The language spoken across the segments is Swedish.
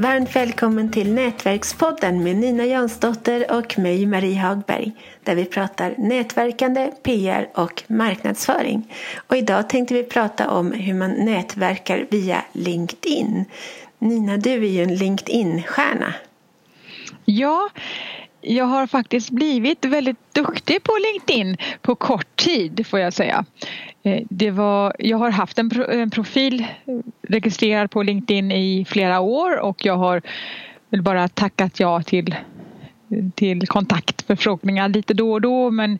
Varmt välkommen till Nätverkspodden med Nina Jansdotter och mig Marie Hagberg. Där vi pratar nätverkande, PR och marknadsföring. Och idag tänkte vi prata om hur man nätverkar via LinkedIn. Nina, du är ju en LinkedIn-stjärna. Ja, jag har faktiskt blivit väldigt duktig på LinkedIn på kort tid får jag säga. Eh, det var, jag har haft en, pro, en profil registrerad på LinkedIn i flera år och jag har väl bara tackat ja till, till kontaktförfrågningar lite då och då men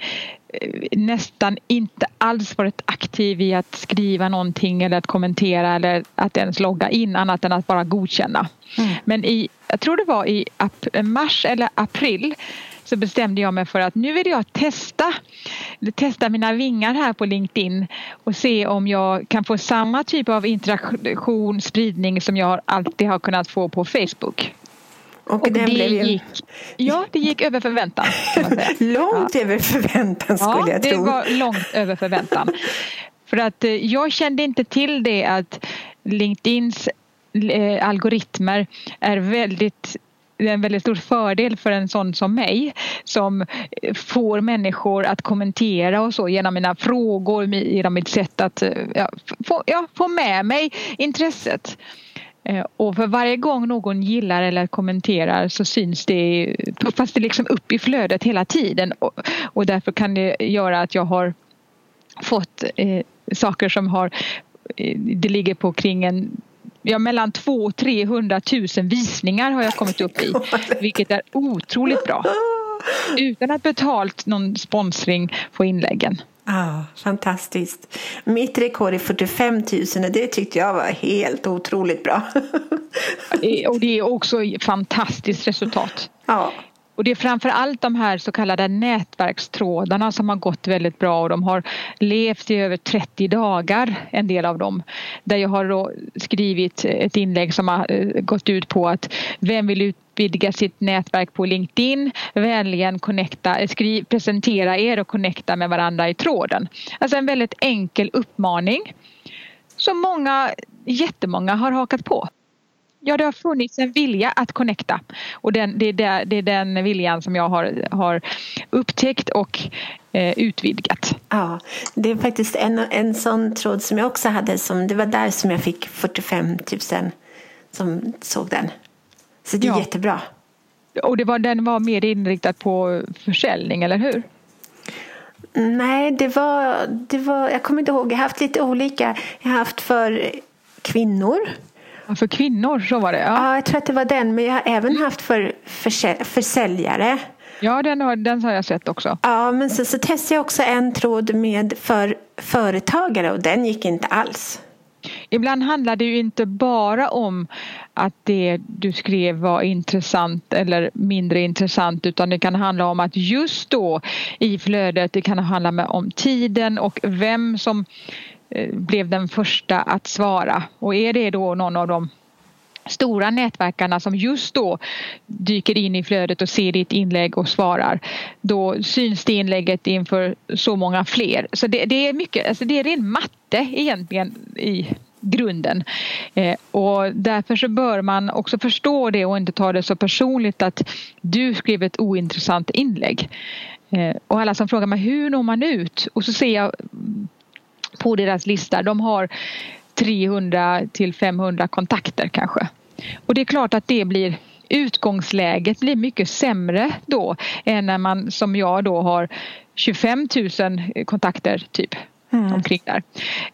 eh, nästan inte alls varit aktiv i att skriva någonting eller att kommentera eller att ens logga in annat än att bara godkänna. Mm. Men i, jag tror det var i mars eller april så bestämde jag mig för att nu vill jag testa, testa mina vingar här på LinkedIn och se om jag kan få samma typ av interaktion, spridning som jag alltid har kunnat få på Facebook. Och, och det ju... gick, ja, det gick över förväntan. långt ja. över förväntan skulle ja, jag tro. det var långt över förväntan. För att eh, jag kände inte till det att LinkedIns eh, Eh, algoritmer är väldigt det är en väldigt stor fördel för en sån som mig som får människor att kommentera och så genom mina frågor, genom mitt sätt att eh, ja, få, ja, få med mig intresset. Eh, och för varje gång någon gillar eller kommenterar så syns det, puffas det liksom upp i flödet hela tiden och, och därför kan det göra att jag har fått eh, saker som har det ligger på kring en ja, mellan 200 och 300 000 visningar har jag kommit upp i. Vilket är otroligt bra. Utan att betalt någon sponsring på inläggen. Ah, fantastiskt. Mitt rekord är 45 000 och det tyckte jag var helt otroligt bra. och det är också ett fantastiskt resultat. Ja. Och det är framför allt de här så kallade nätverkstrådarna som har gått väldigt bra och de har levt i över 30 dagar, en del av dem. Där jag har då skrivit ett inlägg som har eh, gått ut på att vem vill utvidga sitt nätverk på LinkedIn, vänligen connecta, eh, skriv, presentera er och connecta med varandra i tråden. Alltså en väldigt enkel uppmaning som många, jättemånga har hakat på. Ja, det har funnits en vilja att connecta och den, det, är där, det är den viljan som jag har, har upptäckt och eh, utvidgat. Ja, det är faktiskt en, en sån tråd som jag också hade. Som, det var där som jag fick 45 000 som såg den. Så det är ja. jättebra. Och det var, den var mer inriktad på försäljning, eller hur? Nej, det var, det var, jag kommer inte ihåg. Jag har haft lite olika. Jag har haft för kvinnor för kvinnor, så var det? Ja. ja, jag tror att det var den. Men jag har även haft för försäljare. Ja, den har, den har jag sett också. Ja, men så, så testade jag också en tråd med för företagare och den gick inte alls. Ibland handlar det ju inte bara om att det du skrev var intressant eller mindre intressant utan det kan handla om att just då i flödet det kan handla om tiden och vem som Eh, blev den första att svara och är det då någon av de stora nätverkarna som just då dyker in i flödet och ser ditt inlägg och svarar då syns det inlägget inför så många fler. Så det, det är mycket, alltså det är ren matte egentligen i grunden. Eh, och därför så bör man också förstå det och inte ta det så personligt att du skrev ett ointressant inlägg. Eh, och alla som frågar mig hur når man ut? Och så ser jag på deras lista. De har 300 till 500 kontakter kanske. Och det är klart att det blir utgångsläget blir mycket sämre då än när man som jag då har 25 000 kontakter typ. Mm. omkring där.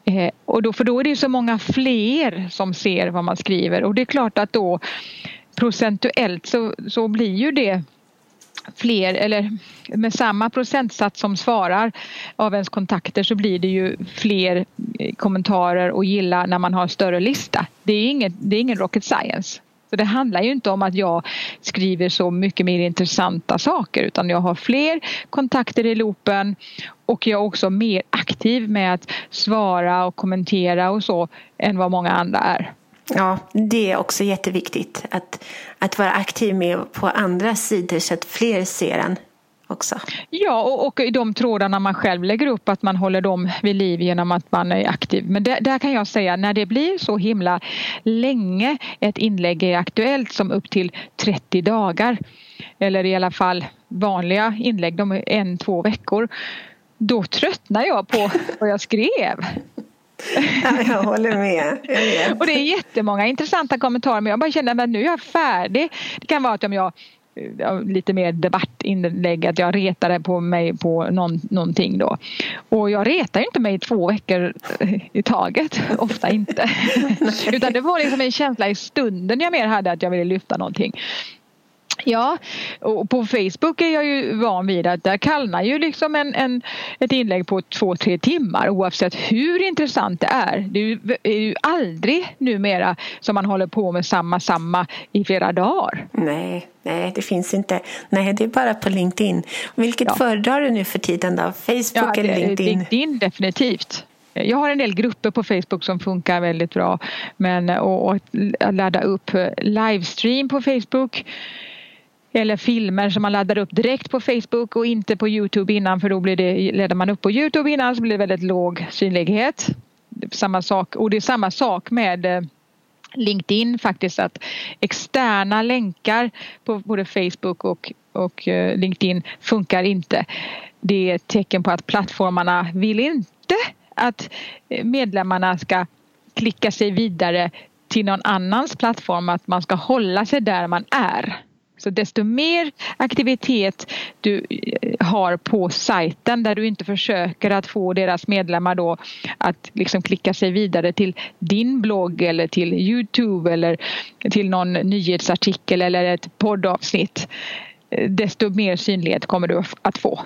Eh, och då, för då är det så många fler som ser vad man skriver och det är klart att då procentuellt så, så blir ju det fler eller med samma procentsats som svarar av ens kontakter så blir det ju fler eh, kommentarer och gilla när man har större lista. Det är, inget, det är ingen rocket science. Så det handlar ju inte om att jag skriver så mycket mer intressanta saker utan jag har fler kontakter i loopen och jag är också mer aktiv med att svara och kommentera och så än vad många andra är. Ja, det är också jätteviktigt att, att vara aktiv med på andra sidor så att fler ser en också. Ja, och, och i de trådarna man själv lägger upp att man håller dem vid liv genom att man är aktiv. Men det, där kan jag säga när det blir så himla länge ett inlägg är aktuellt som upp till 30 dagar eller i alla fall vanliga inlägg, de är en, två veckor. Då tröttnar jag på vad jag skrev. Ja, jag håller med. Jag och det är jättemånga intressanta kommentarer men jag bara känner att nu är jag färdig. Det kan vara att om jag lite mer debattinlägg att jag retade på mig på någon, någonting då. Och jag retar inte mig två veckor i taget, ofta inte. Utan det var liksom en känsla i stunden jag mer hade att jag ville lyfta någonting. Ja, och på Facebook är jag ju van vid att där kallnar ju liksom en, en, ett inlägg på två, tre timmar oavsett hur intressant det är. Det är ju, är ju aldrig numera som man håller på med samma, samma i flera dagar. Nej, nej det finns inte. Nej, det är bara på LinkedIn. Vilket ja. föredrar du nu för tiden då? Facebook ja, eller LinkedIn? LinkedIn definitivt. Jag har en del grupper på Facebook som funkar väldigt bra. Men och, och att ladda upp livestream på Facebook eller filmer som man laddar upp direkt på Facebook och inte på Youtube innan för då blir det, laddar man upp på Youtube innan så blir det väldigt låg synlighet. Samma sak, och det är samma sak med eh, LinkedIn faktiskt att externa länkar på både Facebook och, och eh, LinkedIn funkar inte. Det är ett tecken på att plattformarna vill inte att eh, medlemmarna ska klicka sig vidare till någon annans plattform, att man ska hålla sig där man är. Så desto mer aktivitet du eh, har på sajten där du inte försöker att få deras medlemmar då att liksom klicka sig vidare till din blogg eller till Youtube eller till någon nyhetsartikel eller ett poddavsnitt eh, desto mer synlighet kommer du att få.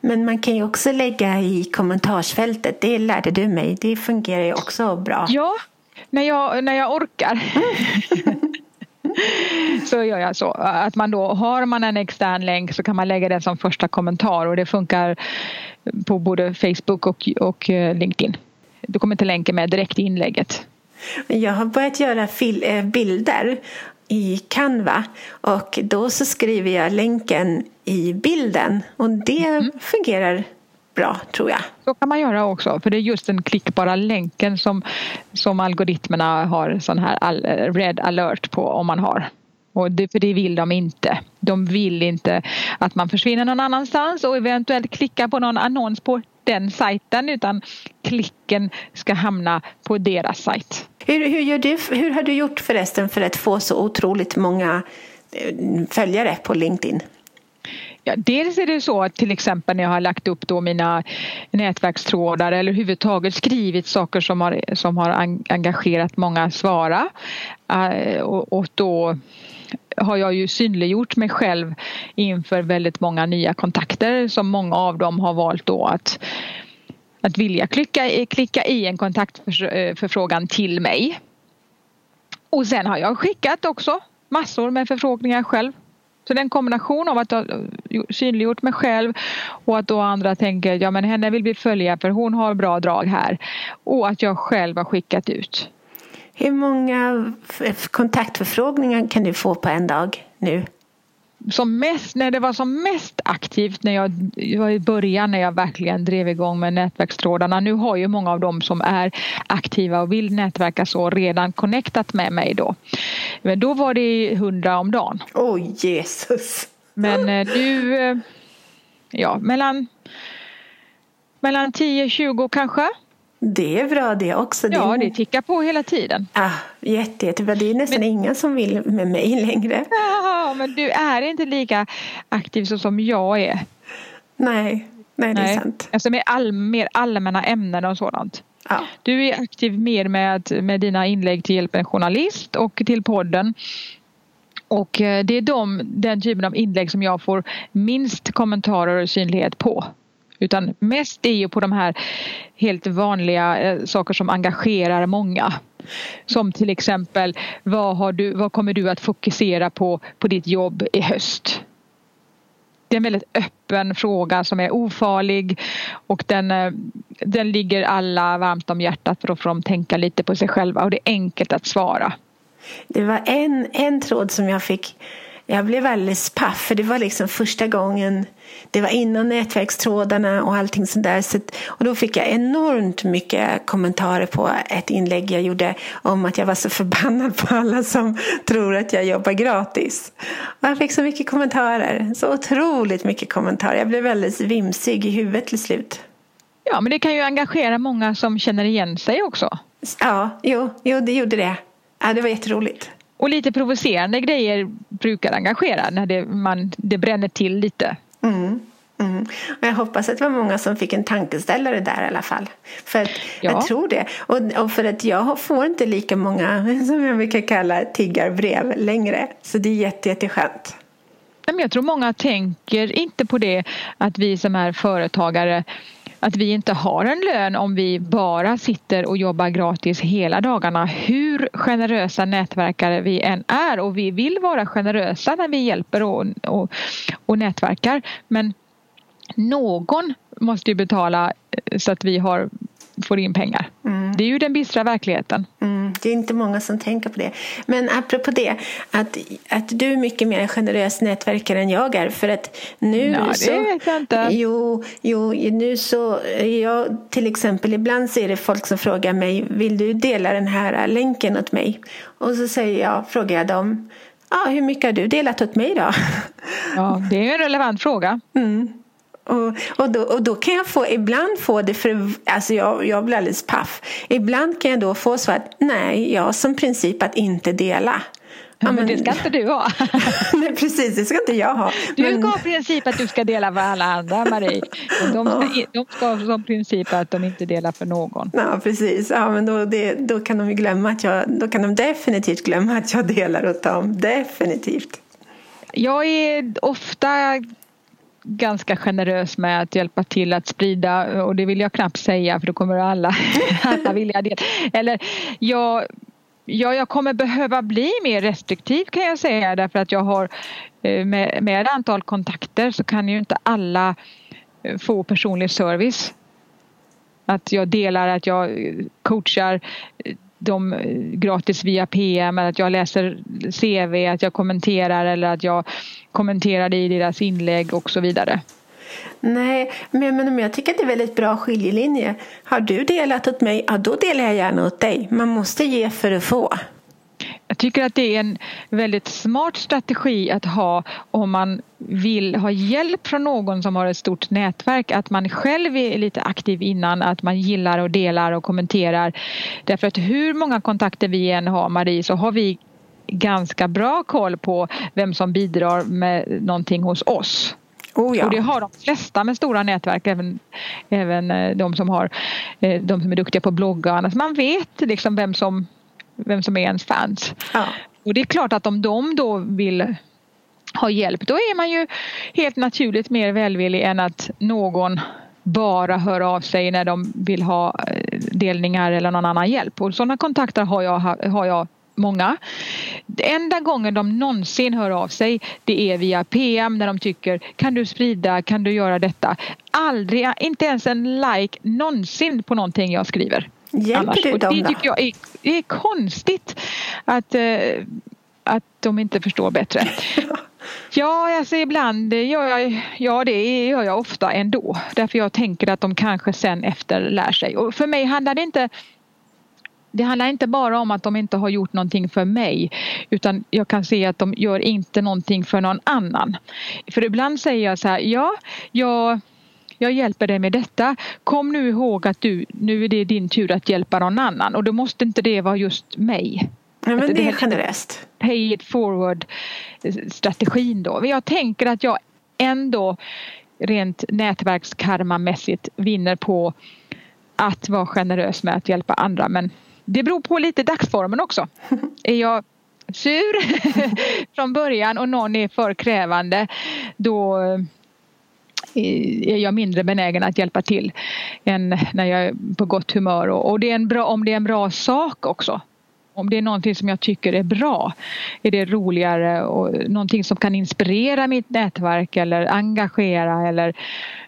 Men man kan ju också lägga i kommentarsfältet, det lärde du mig, det fungerar ju också bra. Ja, när jag, när jag orkar. så gör jag så. Att man då, har man en extern länk så kan man lägga den som första kommentar och det funkar på både Facebook och, och eh, LinkedIn. Du kommer inte länka med direkt i inlägget. Jag har börjat göra eh, bilder i Canva och då så skriver jag länken i bilden och det mm. fungerar bra tror jag. Så kan man göra också för det är just den klickbara länken som, som algoritmerna har sån här red alert på om man har. Och det, för det vill de inte. De vill inte att man försvinner någon annanstans och eventuellt klickar på någon annons på den sajten utan klicken ska hamna på deras sajt. Hur, hur, gör du, hur har du gjort förresten för att få så otroligt många eh, följare på LinkedIn? Ja, dels är det så att till exempel när jag har lagt upp då mina nätverkstrådar eller överhuvudtaget skrivit saker som har, som har engagerat många att svara eh, och, och då har jag ju synliggjort mig själv inför väldigt många nya kontakter som många av dem har valt då att att vilja klicka, klicka i en kontaktförfrågan eh, till mig. Och sen har jag skickat också massor med förfrågningar själv så det är en kombination av att ha eh, synliggjort mig själv och att då andra tänker ja men henne vill vi följa för hon har bra drag här. Och att jag själv har skickat ut. Hur många kontaktförfrågningar kan du få på en dag nu? Som mest, när det var som mest aktivt när jag var i början när jag verkligen drev igång med nätverkstrådarna. Nu har ju många av dem som är aktiva och vill nätverka så redan connectat med mig då. Men då var det hundra om dagen. Åh oh, Jesus! Men eh, nu, eh, ja mellan mellan 10-20 kanske. Det är bra det också. Ja, det tickar på hela tiden. Ah, jätte, jättebra. Det är nästan men... ingen som vill med mig längre. Ja, men du är inte lika aktiv så som jag är. Nej, nej det är Nej. sant. Alltså med all, mer allmänna ämnen och sådant. Ja. Du är aktiv mer med, med dina inlägg till Hjälp en journalist och till podden. Och eh, det är de, den typen av inlägg som jag får minst kommentarer och synlighet på. Utan mest är ju på de här helt vanliga eh, saker som engagerar många. Som till exempel vad, har du, vad kommer du att fokusera på på ditt jobb i höst? Det är en väldigt öppen fråga som är ofarlig och den, eh, den ligger alla varmt om hjärtat för då får de tänka lite på sig själva och det är enkelt att svara. Det var en, en tråd som jag fick jag blev alldeles paff för det var liksom första gången det var innan nätverkstrådarna och allting sånt där. Så, och då fick jag enormt mycket kommentarer på ett inlägg jag gjorde om att jag var så förbannad på alla som tror att jag jobbar gratis. Och jag fick så mycket kommentarer, så otroligt mycket kommentarer. Jag blev väldigt vimsig i huvudet till slut. Ja, men det kan ju engagera många som känner igen sig också. Ja, jo, jo det gjorde det. Ja, det var jätteroligt. Och lite provocerande grejer brukar engagera när det, man, det bränner till lite. Mm. Mm. jag hoppas att det var många som fick en tankeställare där i alla fall. För att, ja. Jag tror det. Och, och, för att jag får inte lika många, som jag brukar kalla tiggarbrev längre. Så det är jätte, jätteskönt. Jag tror många tänker inte på det att vi som är företagare att vi inte har en lön om vi bara sitter och jobbar gratis hela dagarna. Hur generösa nätverkare vi än är och vi vill vara generösa när vi hjälper och, och, och nätverkar. Men någon måste ju betala så att vi har får in pengar. Mm. Det är ju den bistra verkligheten. Mm. Det är inte många som tänker på det. Men apropå det, att, att du är mycket mer generös nätverkare än jag är. För att nu ja, så... det vet jag inte. Jo, jo, nu så... Jag, till exempel, ibland så är det folk som frågar mig, vill du dela den här länken åt mig? Och så säger jag, frågar jag dem, ah, hur mycket har du delat åt mig då? Ja, det är en relevant fråga. Mm. Och, och, då, och då kan jag få, ibland få det för, alltså jag, jag blir alldeles paff. Ibland kan jag då få svaret, nej, jag har som princip att inte dela. Ja, men det ska inte du ha. nej, precis, det ska inte jag ha. Du men... har princip att du ska dela för alla andra, Marie. De ska, de ska ha som princip att de inte delar för någon. Ja, precis. Ja, men då, det, då kan de glömma att jag, då kan de definitivt glömma att jag delar åt dem. Definitivt. Jag är ofta ganska generös med att hjälpa till att sprida och det vill jag knappt säga för då kommer alla, alla vilja det. Eller jag, ja, jag kommer behöva bli mer restriktiv kan jag säga därför att jag har eh, med, med antal kontakter så kan ju inte alla eh, få personlig service. Att jag delar, att jag eh, coachar dem eh, gratis via PM, att jag läser CV, att jag kommenterar eller att jag kommenterar i deras inlägg och så vidare. Nej, men, men jag tycker att det är väldigt bra skiljelinje. Har du delat åt mig, ja då delar jag gärna åt dig. Man måste ge för att få. Jag tycker att det är en väldigt smart strategi att ha om man vill ha hjälp från någon som har ett stort nätverk att man själv är lite aktiv innan, att man gillar och delar och kommenterar. Därför att hur många kontakter vi än har Marie så har vi ganska bra koll på vem som bidrar med någonting hos oss. Oh ja. Och det har de flesta med stora nätverk, även, även eh, de som har eh, de som är duktiga på bloggar. Alltså man vet liksom vem som vem som är ens fans. Ja. Och det är klart att om de då vill ha hjälp då är man ju helt naturligt mer välvillig än att någon bara hör av sig när de vill ha eh, delningar eller någon annan hjälp. Och sådana kontakter har jag, har jag många. enda gången de någonsin hör av sig det är via PM när de tycker kan du sprida, kan du göra detta? Aldrig, inte ens en like någonsin på någonting jag skriver. Hjälper du dem Det tycker jag är, är konstigt att, eh, att de inte förstår bättre. Ja, alltså ibland gör jag, ja det gör jag ofta ändå. Därför jag tänker att de kanske sen efter lär sig. Och för mig handlar det inte det handlar inte bara om att de inte har gjort någonting för mig utan jag kan se att de gör inte någonting för någon annan. För ibland säger jag så här, ja, jag jag hjälper dig med detta. Kom nu ihåg att du, nu är det din tur att hjälpa någon annan och då måste inte det vara just mig. Ja, men det är generöst. Pay it forward strategin då. Jag tänker att jag ändå rent nätverkskarmamässigt vinner på att vara generös med att hjälpa andra men det beror på lite dagsformen också. Är jag sur från början och någon är för krävande då är jag mindre benägen att hjälpa till än när jag är på gott humör. Och det är en bra, om det är en bra sak också. Om det är någonting som jag tycker är bra är det roligare och någonting som kan inspirera mitt nätverk eller engagera eller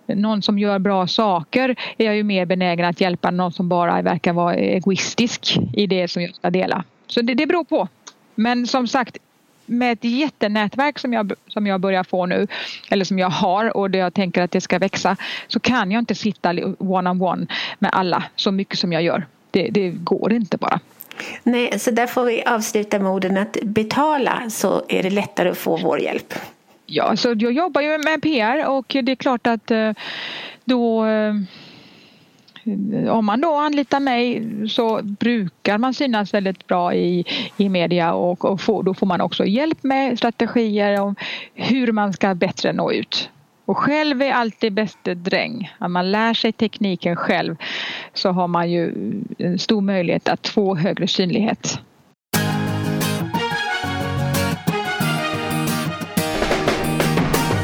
någon som gör bra saker är jag ju mer benägen att hjälpa än någon som bara verkar vara egoistisk i det som jag ska dela. Så det, det beror på. Men som sagt, med ett jättenätverk som jag, som jag börjar få nu eller som jag har och det jag tänker att det ska växa så kan jag inte sitta one on one med alla så mycket som jag gör. Det, det går inte bara. Nej, så där får vi avsluta med orden att betala så är det lättare att få vår hjälp. Ja, så jag jobbar ju med PR och det är klart att eh, då eh, om man då anlitar mig så brukar man synas väldigt bra i, i media och, och få, då får man också hjälp med strategier om hur man ska bättre nå ut. Och själv är alltid bäste dräng. Om man lär sig tekniken själv så har man ju en stor möjlighet att få högre synlighet.